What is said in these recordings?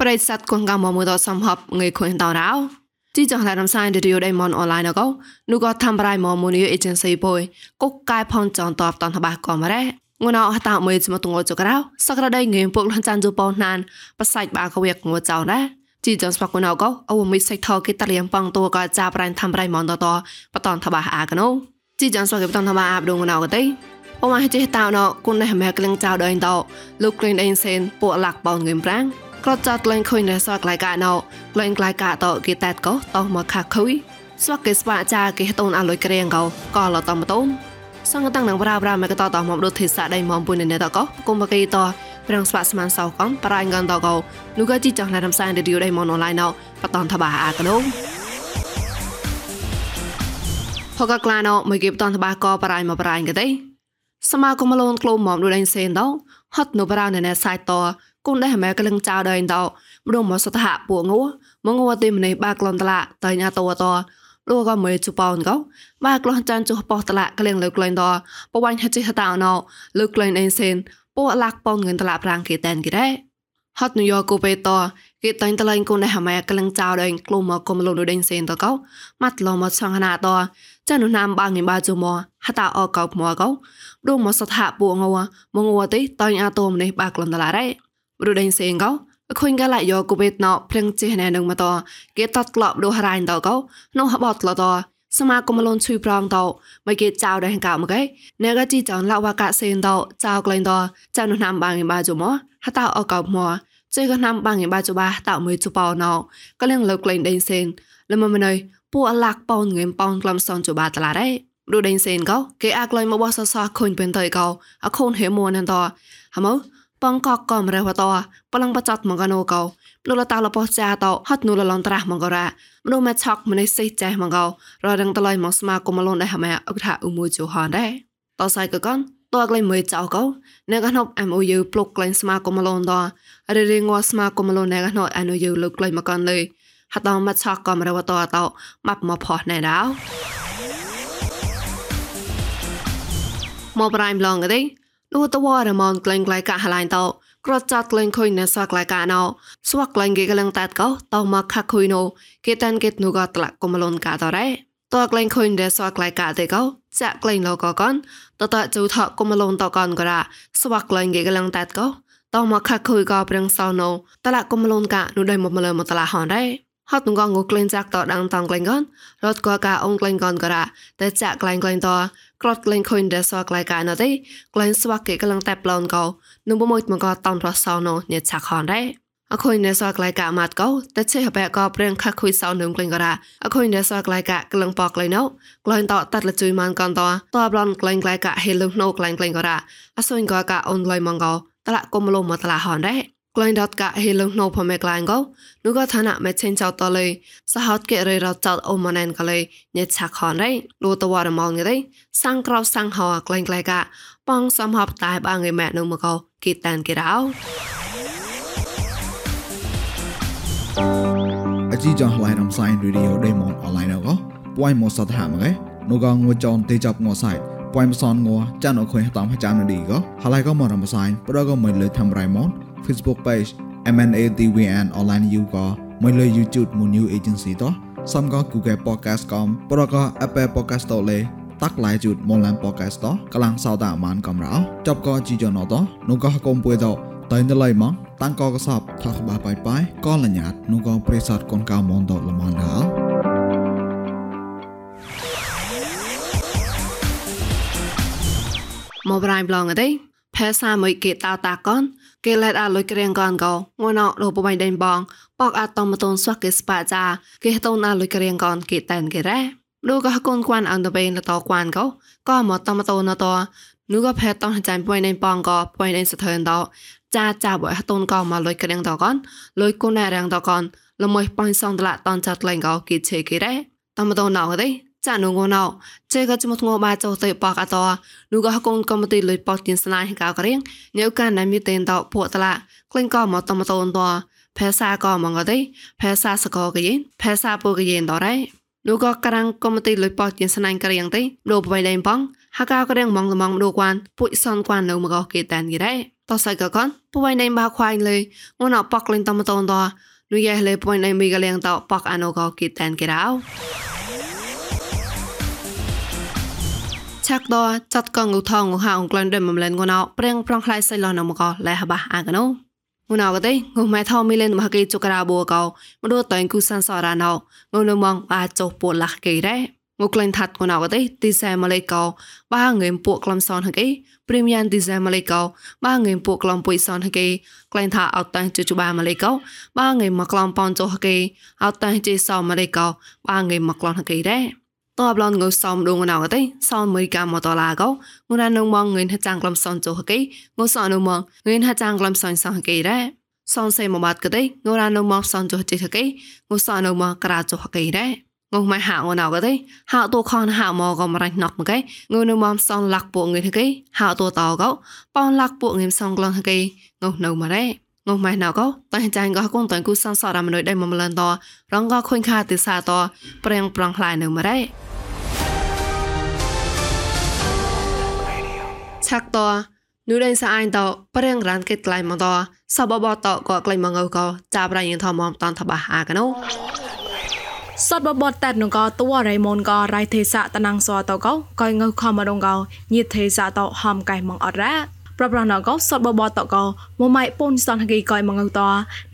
ប្រិយស័តគងកមមួយតសំហបងៃខុញតរោជីចងឡារំសាយឌីរីយដៃមនអនឡាញកោនោះក៏ធ្វើប្រៃមមូនីអេเจนស៊ីបុយកុកកាយផនចងតបតនតបាក៏មករ៉េងួនអត់តាមួយស្មតងចក្រៅសក្រដៃងេពុកលចានជូប៉ោណានបសាច់បាកវៀកងួចៅណាជីចងស្បកណៅក៏អវមិសិថគេតលៀងប៉ងតួក៏ចាប្រៃធ្វើប្រៃមនតតបតនតបាអាកណូជីចងស្បកបតនតបាអាបដងណៅក៏ទេអមហេចេតៅណគុណនេះមែក្លឹងចៅដៃតលោកក្លែងដេងសេនពួកលាក់បោងងឹមប្រាំង ក៏ចាត់លែងខុញនៅសក្លាយកាណោលែងក្លាយកាតគេតែតក៏តោះមកខាខុយស្វាក់គេស្វាចាគេតូនអលុយក្រៀងកោក៏លតមតូនសង្កតាំងនឹងប្រាប្រាមកតតមកដូចទេសាដៃមកពុននៅតក៏គុំបកីតប្រងស្វាក់ស្មានសោកំប្រៃងនតក៏នោះក៏ជីចង់ណារំសាយឌីយដៃមកអនឡាញណោបតនតបាអាកណូហកក្លាណោមកគេបតនតបាក៏ប្រៃមកប្រៃកទេសមាគមលូនក្លូមមកដូចដៃសេនដោហត់នៅប្រាណនៅសាយត គូនដែរម៉ែកលឹងចៅដែរតោម្ដងមកសតហពួងងមកងទេម្នេះបាក្លនតឡាតៃញ៉ាតវតលូក៏មើជប៉ោនកោបាក្លនចានចុះប៉ោះតឡាក្លៀងលើក្លែងតបបាញ់ហចិហតោណោលើក្លែងអេសេនពួកឡាក់ប៉ោងងតឡាប្រាំងគេតែនគេដែរហត់ញូយ៉កគូបេតគេតែងតលែងគូនដែរម៉ែកលឹងចៅដែរក្លុំមកកុំលូនដូចសេនតកោម៉ាត់ឡមកសងណាតចានុណាមបាងងបាជុមហតាអកោមកកោដួងមកសថាពួងងមកងទេតៃអាតោម្នេះបាក្លនតឡារ៉េ រូដេងសេងកោអខុញកឡយកូបេតណោព្រឹងចេះណែនឹងមកតគេតតក្លប់ដូហរ៉ៃតកោនោះបតលតសមាគមលនជួយប្រងតមកគេចៅដែរកៅមកគេណែកជីចងឡវកាសេនតចៅក្លែងតចៅនោះណាំបាងបាជុមហតអកោមកចេក៏ណាំបាងបាជុបាតមួយជប៉ោណោក៏លៀងលើក្លែងដេងសេនលមមិនអើពួកអឡាក់ប៉ោងងេមប៉ោងក្លំសនជបាតឡារ៉េរូដេងសេនកោគេអាក្លែងមកបោះសសខុញពេនតៃកោអខូនហេមួនតហមោ បងកកកំរះវតប្លងបចតមកកណូកោនោះលតាលបោះចាតហត់នោះលឡនត្រាស់មកករ៉ាមនុស្សមកឆក់ម្នេះសេះចេះមកកោររឹងតឡៃមកស្មាគុំលនដែរម៉ែអុកថាអ៊ូមួយជូហនដែរតសៃកកនតក្លែងមើចៅកោនៅកណប់ MOU ប្លុកក្លែងស្មាគុំលនតររៀងងស្មាគុំលននៅកណប់ MOU លើក្លែងមកកនលើហត់តមកឆក់កំរះវតតម៉ាប់មកផោះណែដោមកប្រៃមឡងកទេ លូតវ៉ារមនក្លែងក្លាយកាហឡៃតោក្រចាត់ក្លែងខុយណែសក្លាយកាណោស្វាក់ក្លែងគេក្លែងតាត់កោតោមកខាខុយណូគេតានគេនូកតឡាកុំលនកាតរ៉េតើក្លែងខុយណែសក្លាយកាទេកោចាក់ក្លែងលោកកនតតជូថកុំលនតកនក៏រ៉ាស្វាក់ក្លែងគេក្លែងតាត់កោតោមកខាខុយក៏ប្រឹងសោណូតឡាកុំលនកានោះដៃមកមលើមកតឡាហនរ៉េហត់ងងងក្លែងចាក់តដាំងតងក្លែងកនរត់ក៏កាអងក្លែងកនក៏រ៉ាតែចាក់ក្លែងក្លែងត ក្លត់ក្លែងខុញដែលសក្លែកាណទេក្លែងស្វាក់គេកលាំងតែប្លន់កោនឹងបមួយមកតនរសោណូញេឆាខនដែរអខុញនេសក្លែកាម៉ាត់កោតែឆេហបែកោព្រៀងខាខុយសោនឹងក្លែងក៏រ៉ាអខុញនេសក្លែកាក្លងប៉ក្លែងណូក្លែងតតាត់លជួយម៉ានកនតតប្លន់ក្លែងក្លែកាហេលុណូក្លែងក្លែងក៏រ៉ាអសុញក៏កាអូនក្លែងម៉ងកោតឡាកុំលុំមកតឡាហនដែរ ក្លែងដតកាហេលងណូផមេក្លែងកោនោះក៏ឋានៈមេឆេងចោតលេសហតកេរេរចោតអូម៉ានែនកលេញេឆាខនរេលូតវ៉ារម៉ងរេសាំងក្រោសាំងហោក្លែងក្លែកាប៉ងសំហបតែបាងឯម៉ែនោះមកកោគីតានគេរោអជីចងឡៃរំសាយរីឌីអូដេម៉ុនអនឡាញកោពួយមកសតហាមកេនោះក៏ងួចនទេចាប់ងួសៃពួយមសនងួចានអខុយតាមចាំនឌីកោហើយក៏មករំសាយប្រក៏មិនលើធ្វើរៃម៉ុន Facebook page MNATVN online you ក៏មួយលើ YouTube មួយ new agency តោះសំក៏ Google Podcast កំប្រក៏ Apple Podcast តលេតាក់ឡាយជូតមលាន podcast តកលាំងសោតាមានកំរោចប់ក៏ជីយ៉ណតនោះក៏កុំពួយតតៃណឡៃម៉ងតាំងក៏កសបថកបាបាយបាយក៏លញ្ញាតនោះក៏ប្រេសតកូនកៅមនតលមនដល់មកប្រៃប្លងអី ផែសាមួយគេតៅតាកនគេលេតអាលុយក្រៀងកនកោងួនអរបបៃដេញបងបកអាតមតូនស្វាក់គេស្បាចាគេតូនអាលុយក្រៀងកនគេតែនគេរ៉ាលោកក៏កូនគួនអន្តបេនតគួនកោក៏មកតមតូនតនោះក៏ផែតតចាញ់ពួយដេញបងក៏ពួយដេញសធើនតចាចាបអតូនក៏មកលុយក្រៀងតកនលុយគូនរាំងតកនល្មើប៉ាញ់សងតឡាតនចាត់លែងក៏គេឆេគេរ៉ាតមតូនណៅទេ ចានងងណៅចេក៏ចមងបាចោតេបកអតនូក៏កូនកំទីលុយបកទីស្នាយកៅករៀងញើកានណាមីតេនតពួកតឡាក្លែងក៏មកតមតូនតផែសាក៏មកទេផែសាសកកយេផែសាពូកយេនតរ៉េនូក៏ក្រាំងកំទីលុយបកទីស្នាយករៀងទេដូបបៃដេងបងហកៅករៀងម៉ងម៉ងដូគួនពុយសនគួននៅមកគេតានគេរ៉េតសៃកកនពួយណៃបាខ្វាញ់លេងួនអប៉កលេងតំតនតនុយេលេពួយណៃមីកលៀងតប៉កអាណូកគីតានគេរោ ឆាក់ដចាត់កងងូថងងូហាអងក្លែនដេមមលែនងូណោព្រៀងប្រងខ្លាយសៃឡនមកលែហបាអាកណូងូណោកទេងូម៉ែថោមីលេនមហកេជុករាបូកោមដូតៃគូសានសរ៉ាណោងូនមងបាចុពូលាស់គេរ៉េងូក្លែងថាត់ងូណោកទេទីសែម៉ាឡេកោបាងើមពួកក្លំសនហកេព្រីមយ៉ាងទីសែម៉ាឡេកោបាងើមពួកក្លំពុយសនហកេក្លែងថាអត់តាំងជុជបាម៉ាឡេកោបាងើមមកក្លំប៉នចុហកេអត់តាំងជេសោម៉ាឡេកោបាងើមមកក្លំហកេរ៉េ តបឡនងសំដងណៅទេសំមួយកាមតឡាកោងរនងមងងិនហចាងក្លំសនចុហកេងសអនុមងងិនហចាងក្លំសនសហកេរ៉ាសនសេមកបាត់កទេងរ៉ានៅមកសនចុះចេះកេងសនៅមកក្រាចុះកេដែរងងម៉ៃហាងណៅកទេហៅតួខនហៅមកកំរ៉ាញ់ណក់មកកេងនៅមកសនលាក់ពួកងិនកេហៅតួតកោប៉នលាក់ពួកងិមសងក្លងកេងនៅមករ៉េ នោះម៉ែណៅក៏តែចាញ់ក៏គងតែគូសនសរមនុយដែលមកម្លនតរងក៏ខុញខាទិសាតប្រេងប្រងខ្លាយនៅម៉េចឆាក់តនុដែលសាអៃតប្រេងរានគេក្លៃមកតសបបតក៏ក្លៃមកងើក៏ចាប់រៃយធម្មតនតបះអាកណូសតបបតតែនងក៏តួរៃមនក៏រៃទេសៈតណងសវតក៏កុយងើខមរងក៏ញាទេសៈតហំកៃមកអរ៉ា ប្រប្រណកោសតបបតកោមម៉ៃពុនសនហកីកយមងត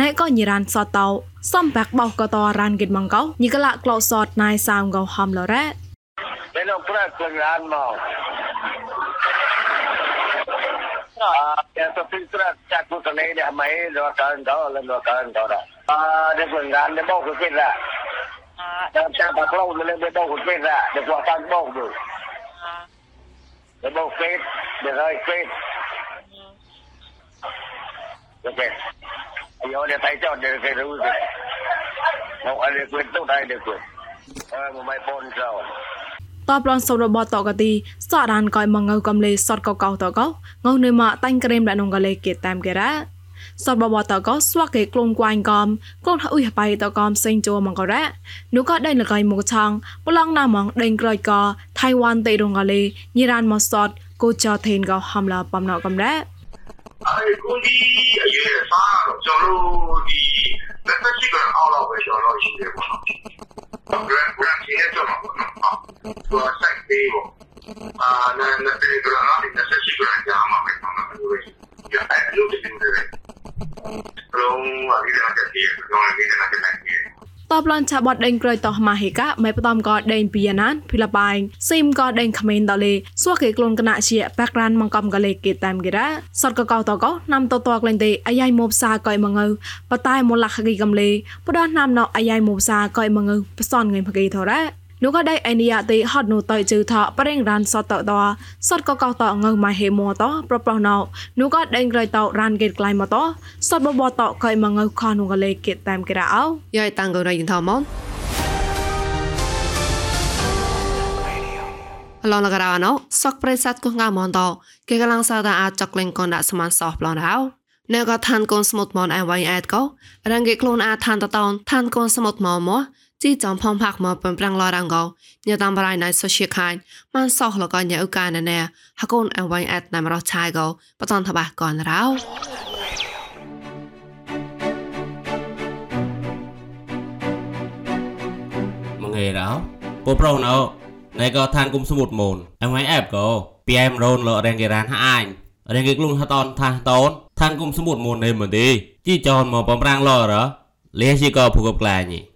ណៃក៏ញិរានសតោសំបាក់បោកតរានគិតមងកោញិកលក្លោសតណៃសាមកោហំលរ៉ា Pero presto grande. À, tôi filtra chắc cũng cái này để mấy rồi cần đó lên rồi cần đó đó. À, để quần gan để bốc cái kia ra. Để chắc bạc lâu lên để bốc cái kia ra, để quả tan bốc được. Để bốc phết, để rơi phết. Ok. Ayo để tay cho để cái rú gì. Một anh để quyền tốt đây để quyền. Ờ, một máy phone rồi. តបឡនសូរបតកទីសរានកយមងៅកំលេសតកកោតកោងៅនៅមកតាញ់ក្រេមដាក់នងកលេគេតាមគេរ៉ាសតបបតកោស្វាក់គេក្លូនគួយកំក្លូនអ៊ុយបៃតកំសេងចូលមកករ៉ានោះក៏ដេញលកៃមកឆងប្លង់ណាមងដេញក្រោយកថៃវ៉ាន់តេរងកលេញីរ៉ានមកសតគូចថេនកោហំឡាបំណកកំរ៉ា အဲကိုဒီအရေးစားတော့ကျွန်တော်တို့ဒီလက်သက်ရှိကအောက်တော့ပဲကျွန်တော်ရှိတယ်ပေါ့နော်။ grand grand ကြီးနဲ့ကျွန်တော်ပေါ့နော်။ဟိုစိုက်သေးပေါ့။အာနဲ့နဲ့တဲ့ကလာတဲ့လက်သက်ရှိကကြာမှာပဲပေါ့နော်။ဒီရအဲ့လိုတည်နေတယ်။လုံးဝဒီတော့တည်းကျွန်တော်လည်းဒီကနေ့တိုင်း តបឡនឆាបតដេញក្រោយតោះម៉ាហេកាមិនផ្ដំក៏ដេញពីណានភីលបៃស៊ីមក៏ដេញក្មេងតលេសួរគេក្លូនកណាជាបាក់រ៉ានមកកំកលេគេតាមគេរ៉ាសតកកោតកោណាំតតក្លែងទេអាយ៉ៃមកសាកយមងើបតែមលះគីកំលេបដណាំណោអាយ៉ៃមកសាកយមងើបសនងៃភកីថរ៉ា នោះក៏ได้ไอเนียตีฮอดนูต่อยจือทอปริงรันสอดต่อต่อสอดก็เกาต่อเงยมาเฮมอต่อปรปรนอนูก็เด้งไกลต่อรันเกตไกลมาต่อสอดบบต่อเคยมาเงยคอนูก็เลยเกตตามกระเอา ยายตังก็รายยินทอมอนឡងលករណោសកប្រិស័តកងមនតគេកលាំងសាតាអាចចកលេងកនដាក់ស្មានសោះប្លនហៅនៅក៏ឋានកូនស្មុតមនអែវៃអែតក៏រងគេខ្លួនអាឋានតតនឋានកូនស្មុតមកមក ជីចំផំផាក់មកបំប្រាំងឡរងកោញ៉ាតាមបរៃណៃសូសៀខាញបានសោះលកញ៉ាឧកាណណែហកូនអវៃអែតណាមរឆាយកោបតនតបាកនរោមកងាយរោពប្រុសណោណៃក៏ឋានគុំសមុទ្រមូនអងឯអែបក៏ពីអែមរ៉ូនលរែងគេរានហាញរែងគេក្លុងហតនថាតនឋានគុំសមុទ្រមូននេះមិនទេជីចនមកបំរាំងលរលះជីក៏ភូកបក្លាញី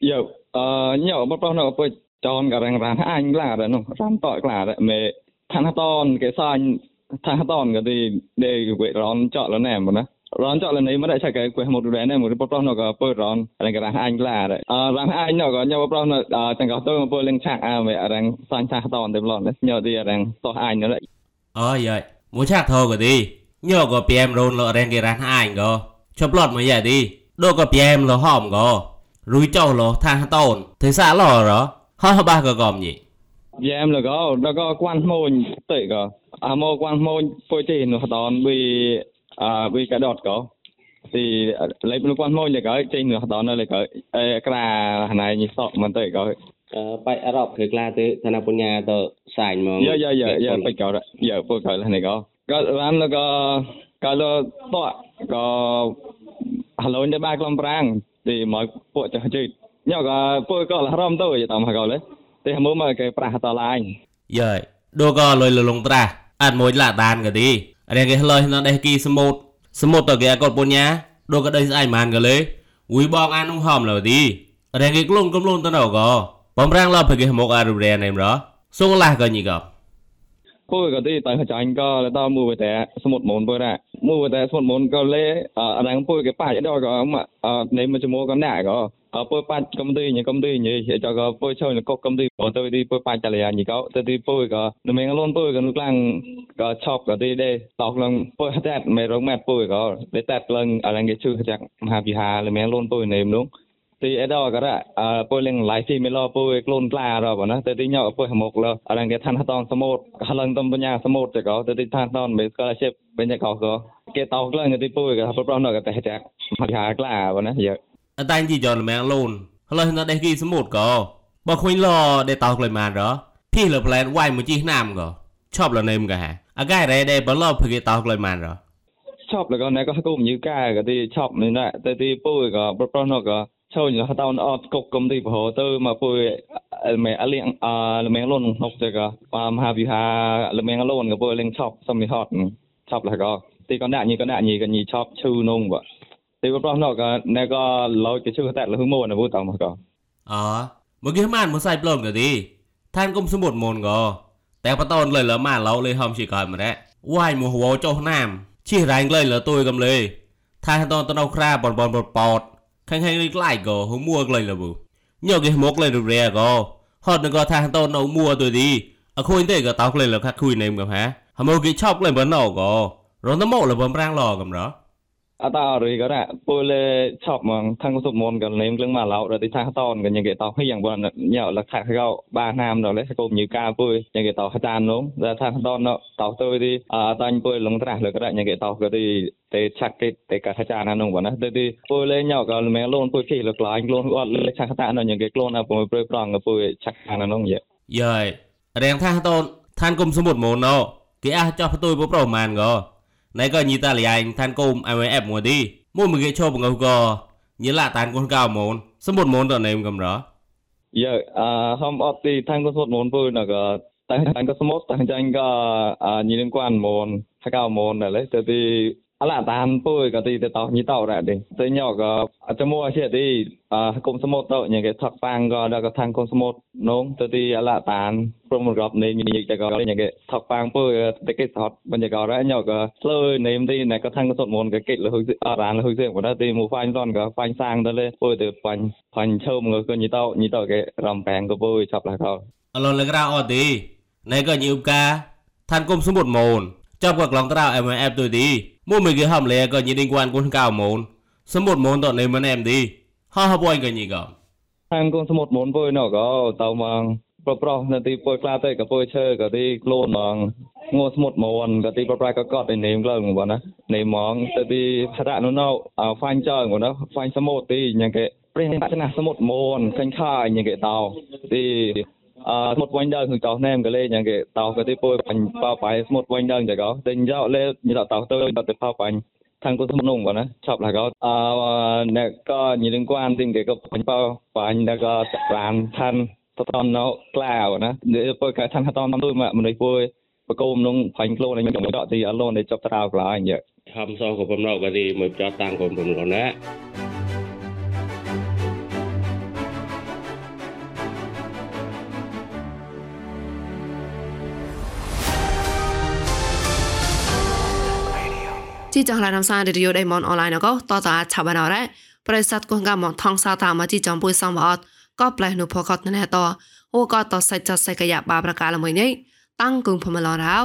Yo, uh, nhỏ bắt đầu nó bơi tròn cả răng răng anh là rồi nó răng tỏi là đấy mẹ thằng ton cái xanh thằng ton cái thì để quậy rón chọn nó nè mà nó rón chọn lần đấy mới đại chạy cái quậy một đứa này một bắt đầu nó có bơi rón răng cái răng anh là đấy à răng anh nhỏ có nhau bắt đầu nó à chẳng có tôi mà bơi lên chạc à mẹ răng xanh thằng ton đẹp lon đấy nhỏ thì răng to anh nó đấy អើយមួយឆាក់ធោក៏ទីញោក៏ពីអែមរ៉ូនលរែងគេរានហាញក៏ជប់ឡ ត់មកយ៉ាទីដូក៏ពីអែមលហមក៏រួយចោលថាតូនទេសាឡរហោះបាក៏កំញី vì em là có nó có quan môn tự có à mô quan môn phôi thì nó đòn vì à vì cái đọt có thì lấy nó quan môn thì có trên nó đòn nó lại có cái là này như sọ mình tự có បាយអឺរ៉ុបគឺក្លាទៅឋានៈបញ្ញាទៅសាញហ្មង giờ giờ giờ giờ phải có rồi giờ phôi cái là này có ក៏បានក៏ក៏តក៏ហើយនេះបានក្លំប្រាំង ទីមកពួកចាស់ជិតញ៉ក៏ពួកក៏រំទៅតាមហកលេទីមើមកគេប្រាស់តឡាញយើដូក៏លុយលលងត្រាស់អត់មួយឡាដានក៏ទីរែងគេលុយនៅដេះគីសមុទ្រសមុទ្រតគេកត់ពុញ្ញាដូក៏ដេះស្អៃម៉ានក៏លេវីបងអានុងហំលើទីរែងគេក្លងកំលូនតណោក៏បំរាំងឡោភគេមកអារុរែណេមរសុងឡាក៏ញីក៏ ពួកក៏ទីតើចាញ់ក៏ទៅមួយតែសមុទ្រមុនពួកដែរមួយតែសមុទ្រមុនក៏លេអរងពួកគេប៉ាច់ដល់ក៏នៃមកជាមួយក៏ណាក៏ពួកប៉ាច់កំទីញកំទីញចក៏ពួកចូលកុកកំទីបើទៅទីពួកប៉ាច់តលាញក៏ទៅទីពួកក៏នៅមានលូនពួកក៏ខ្លាំងក៏ឆប់ក៏ទីដែរតោកឡើងពួកតែមិនរងម៉ាត់ពួកក៏តែតែឡើងអរងគេជឿចាក់មហាវិហារលើមានលូនពួកនៃនោះ ទីអេដក៏រអើពុយលឹងឡៃទីមេឡពុយក្លូនក្លារបងណាទៅទីញ៉ពុយហមុកលអរងគេឋានតងសមុទ្រហលឹងតំបញ្ញាសមុទ្រទៅក៏ទៅទីឋានតងមេក៏ជិបវិញក៏ក៏គេតោក្លងទីពុយក៏ប្រប្រណក៏តែចាក់មហាក្លាបងណាយើ អតាញ់ជីចនមែងលូនហើយនៅដេះគីសមុទ្រក៏បើឃើញលដេតោក្លៃម៉ានរភីលប្លែនវាយមួយជីណាមក៏ឈប់លនេមក៏ហាអាកែរ៉េដេបលភគេតោក្លៃម៉ានរ ឆប់แล้วก็ណែក៏គុំញឺកាក៏ទីឆប់នេះណែទៅទីពុយក៏ប្រប្រណក៏ ចូលញ៉ាំតោនអត់កុកកុំទីប្រហោទៅមកពួយលំអលៀងអលំលូនហុកទៅក៏តាមហាវិហាលំលូនក៏ពួយលេងឆប់សំមីហត់ឆប់ហើយក៏ទីក៏ដាក់ញីក៏ដាក់ញីក៏ញីឆប់ឈឺនងបាទទីប្រោះនោះក៏ណែក៏លោចទៅឈឺតែលឺមួនអពុតមកក៏អមកគេម៉ានមកសៃប្លងទៅទីថែមគុំសមុទ្រមុនក៏តែបតនលើលើម៉ាឡោលើហំជាកើម្នាក់វាយមកវោចុះណាមជិះរ៉ែងលើលើទួយកំលេថាតនតនៅក្រាបនបនបត ခိုင်ခိုင်လေးလိုက်ကောဟိုမှုကလိုက်လဘူးညော့ကေမောကလိုက်ရရကောဟော့နကောသာတော့နှုံမှုအတူဒီအခွင့်တဲ့ကတောက်လိုက်လခခွေနေမှာဟမ်ဟမောကေချောက်လိုက်ဘနော့ကောရောနမောလဘံပရန်လောကမရာ បំប្រាំងឡកំរអតារីក៏ដែរពលឆប់មកខាងសុំមុនក៏នេមក្លឹងមកឡោរទីថាតនក៏យ៉ាងគេតោហៀងបងញ៉ៅលខាកោបាណាមដល់លេកុំញឺកាពុយយ៉ាងគេតោខចាននោះតែថាតនតោទៅទីអតាញ់ពុយលងត្រាស់លើក៏ដែរយ៉ាងគេតោក៏ទីទេឆាក់ទេទេកាខចាននោះបងណាទៅទីពុយលេញ៉ៅក៏មែលូនពុយគីលក្លាញ់ខ្លួនអត់លេឆាក់តានោះយ៉ាងគេខ្លួនអពុយព្រើប្រងក៏ពុយឆាក់អានោះយេយើយរៀងថាតនឋានគុំសមុទ្រមុនណោគេអាចចោះផ្ទុយប្រប្រមានក៏ណៃក៏ញីតាលយ៉ៃឋានគុំ IMF មួយទីមួយមក គេឈប់ងក៏ញីឡាតានកូនកៅមុនសមុទ្រមុនតនេមកំរយើអឺហំអត់ទីខាងក៏សុតមុនពុយណក៏តែខាងក៏សមុទ្រតែចាញ់ក៏ញីនឹងគួនមុនថាកៅមុនដែរទៅទី អឡាតាមពុយក៏ទីទៅតោញីតោរ៉ាទេទៅញ៉ក៏អត់មួជាទីអគុំសមុទ្រទៅញ៉គេថកប៉ាងក៏ដល់ក៏ខាងគុំសមុទ្រនងទៅទីអឡាតាមព្រមរាប់នេះញីតែក៏ញ៉គេថកប៉ាងពុយតែគេថតបញ្ញករ៉ាញ៉ក៏ស្លើនេមទីណែក៏ខាងក៏សុតមុនក៏គេលហ៊ុយអរ៉ានលហ៊ុយសៀងបើទីមួយហ្វាញ់តនក៏ហ្វាញ់សាងទៅលេពុយទៅហ្វាញ់ហ្វាញ់ឈើមក៏ញីតោញីតោគេរំប៉ាងក៏ពុយចាប់ឡាក៏អលនលក្រៅអត់ទីណៃក៏ញីឧបការឋានគុំសមុទ្រមុនចាប់ក៏ក្លងត្រៅ MF ទុយទី មួយមកគេហំលេក៏ញីដេងគួនកូនកៅមុនសមុទ្រមុនតនេមណែមទីហោះពួយក៏ញីក៏ខាងកូនសមុទ្រមុនពុយណក៏តៅមកប្រប្រោះនៅទីពុយខ្លាទៅក៏ពុយឈើក៏ទីខ្លួនមកងួសមុទ្រមុនក៏ទីប្រប្រៃក៏កត់ឯនេមក្លងបងណានេមមកទៅទីផរៈនោះនៅហ្វាញ់ចើបងណាហ្វាញ់សមុទ្រទីយ៉ាងគេព្រះបច្ចនាសមុទ្រមុនខាញ់ខាយ៉ាងគេតោទី ಆ ಸ್ಮೂತ್ ವೈನ್ ಡಂಗ್ ಹಂಗ್ ತಾವ್ ನೇಮ್ ಗಲೆ ಜಂಗೆ ತಾವ್ ಗತಿ ಪೋ ಪನ್ ಪಾ ಪೈ ಸ್ಮೂತ್ ವೈನ್ ಡಂಗ್ ಜಗ ದೆನ್ ಜಾ ಲೆ ನಿ ತಾವ್ ತಾವ್ ತೋ ದ ಪಾ ಪನ್ ខាងគាត់សំណងបងណាឆប់ឡាកោអឺអ្នកក៏ញីនឹងគាត់ទីគេក៏បាញ់បោបាញ់ដល់ក៏បានឋានតតនៅក្លាវណាពលកឋានតតនោះមនុស្សពួយបកូមនឹងបាញ់ខ្លួននឹងដកទីអលនដែលចប់តាវក្លាអញ្ចឹងខំសោក៏បំណោក៏ទីមកចោតតាំងកូនបំណោណា ជីចងឡានំសារីឌីយោដេមនអនឡាញក៏តតអាឆាបានអរ៉ាប្រិស័តកងកាមថងសាតាមកជីចំពុយសំបអត់ក៏ផ្លែនុផកតណែតអូក៏តសៃចសៃកយ៉ាបាប្រកាលមួយនេះតាំងគងផមឡរោ